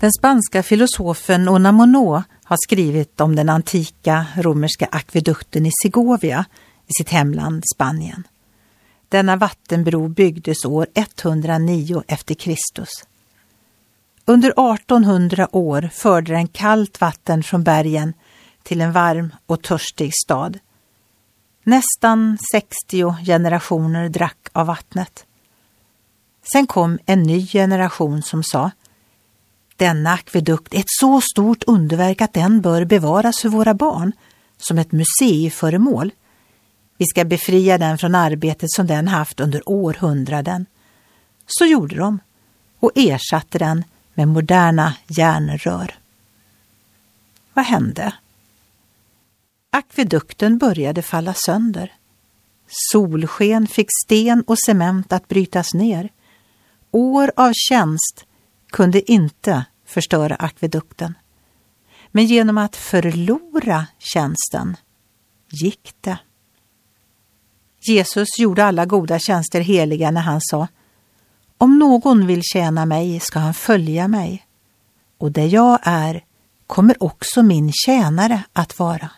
Den spanska filosofen Unamuno har skrivit om den antika romerska akvedukten i Segovia i sitt hemland Spanien. Denna vattenbro byggdes år 109 efter Kristus. Under 1800 år förde den kallt vatten från bergen till en varm och törstig stad. Nästan 60 generationer drack av vattnet. Sen kom en ny generation som sa denna akvedukt är ett så stort underverk att den bör bevaras för våra barn som ett museiföremål. Vi ska befria den från arbetet som den haft under århundraden. Så gjorde de och ersatte den med moderna järnrör. Vad hände? Akvedukten började falla sönder. Solsken fick sten och cement att brytas ner. År av tjänst kunde inte förstöra akvedukten. Men genom att förlora tjänsten gick det. Jesus gjorde alla goda tjänster heliga när han sa Om någon vill tjäna mig ska han följa mig och där jag är kommer också min tjänare att vara.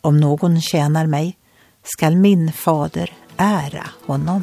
Om någon tjänar mig skall min fader ära honom.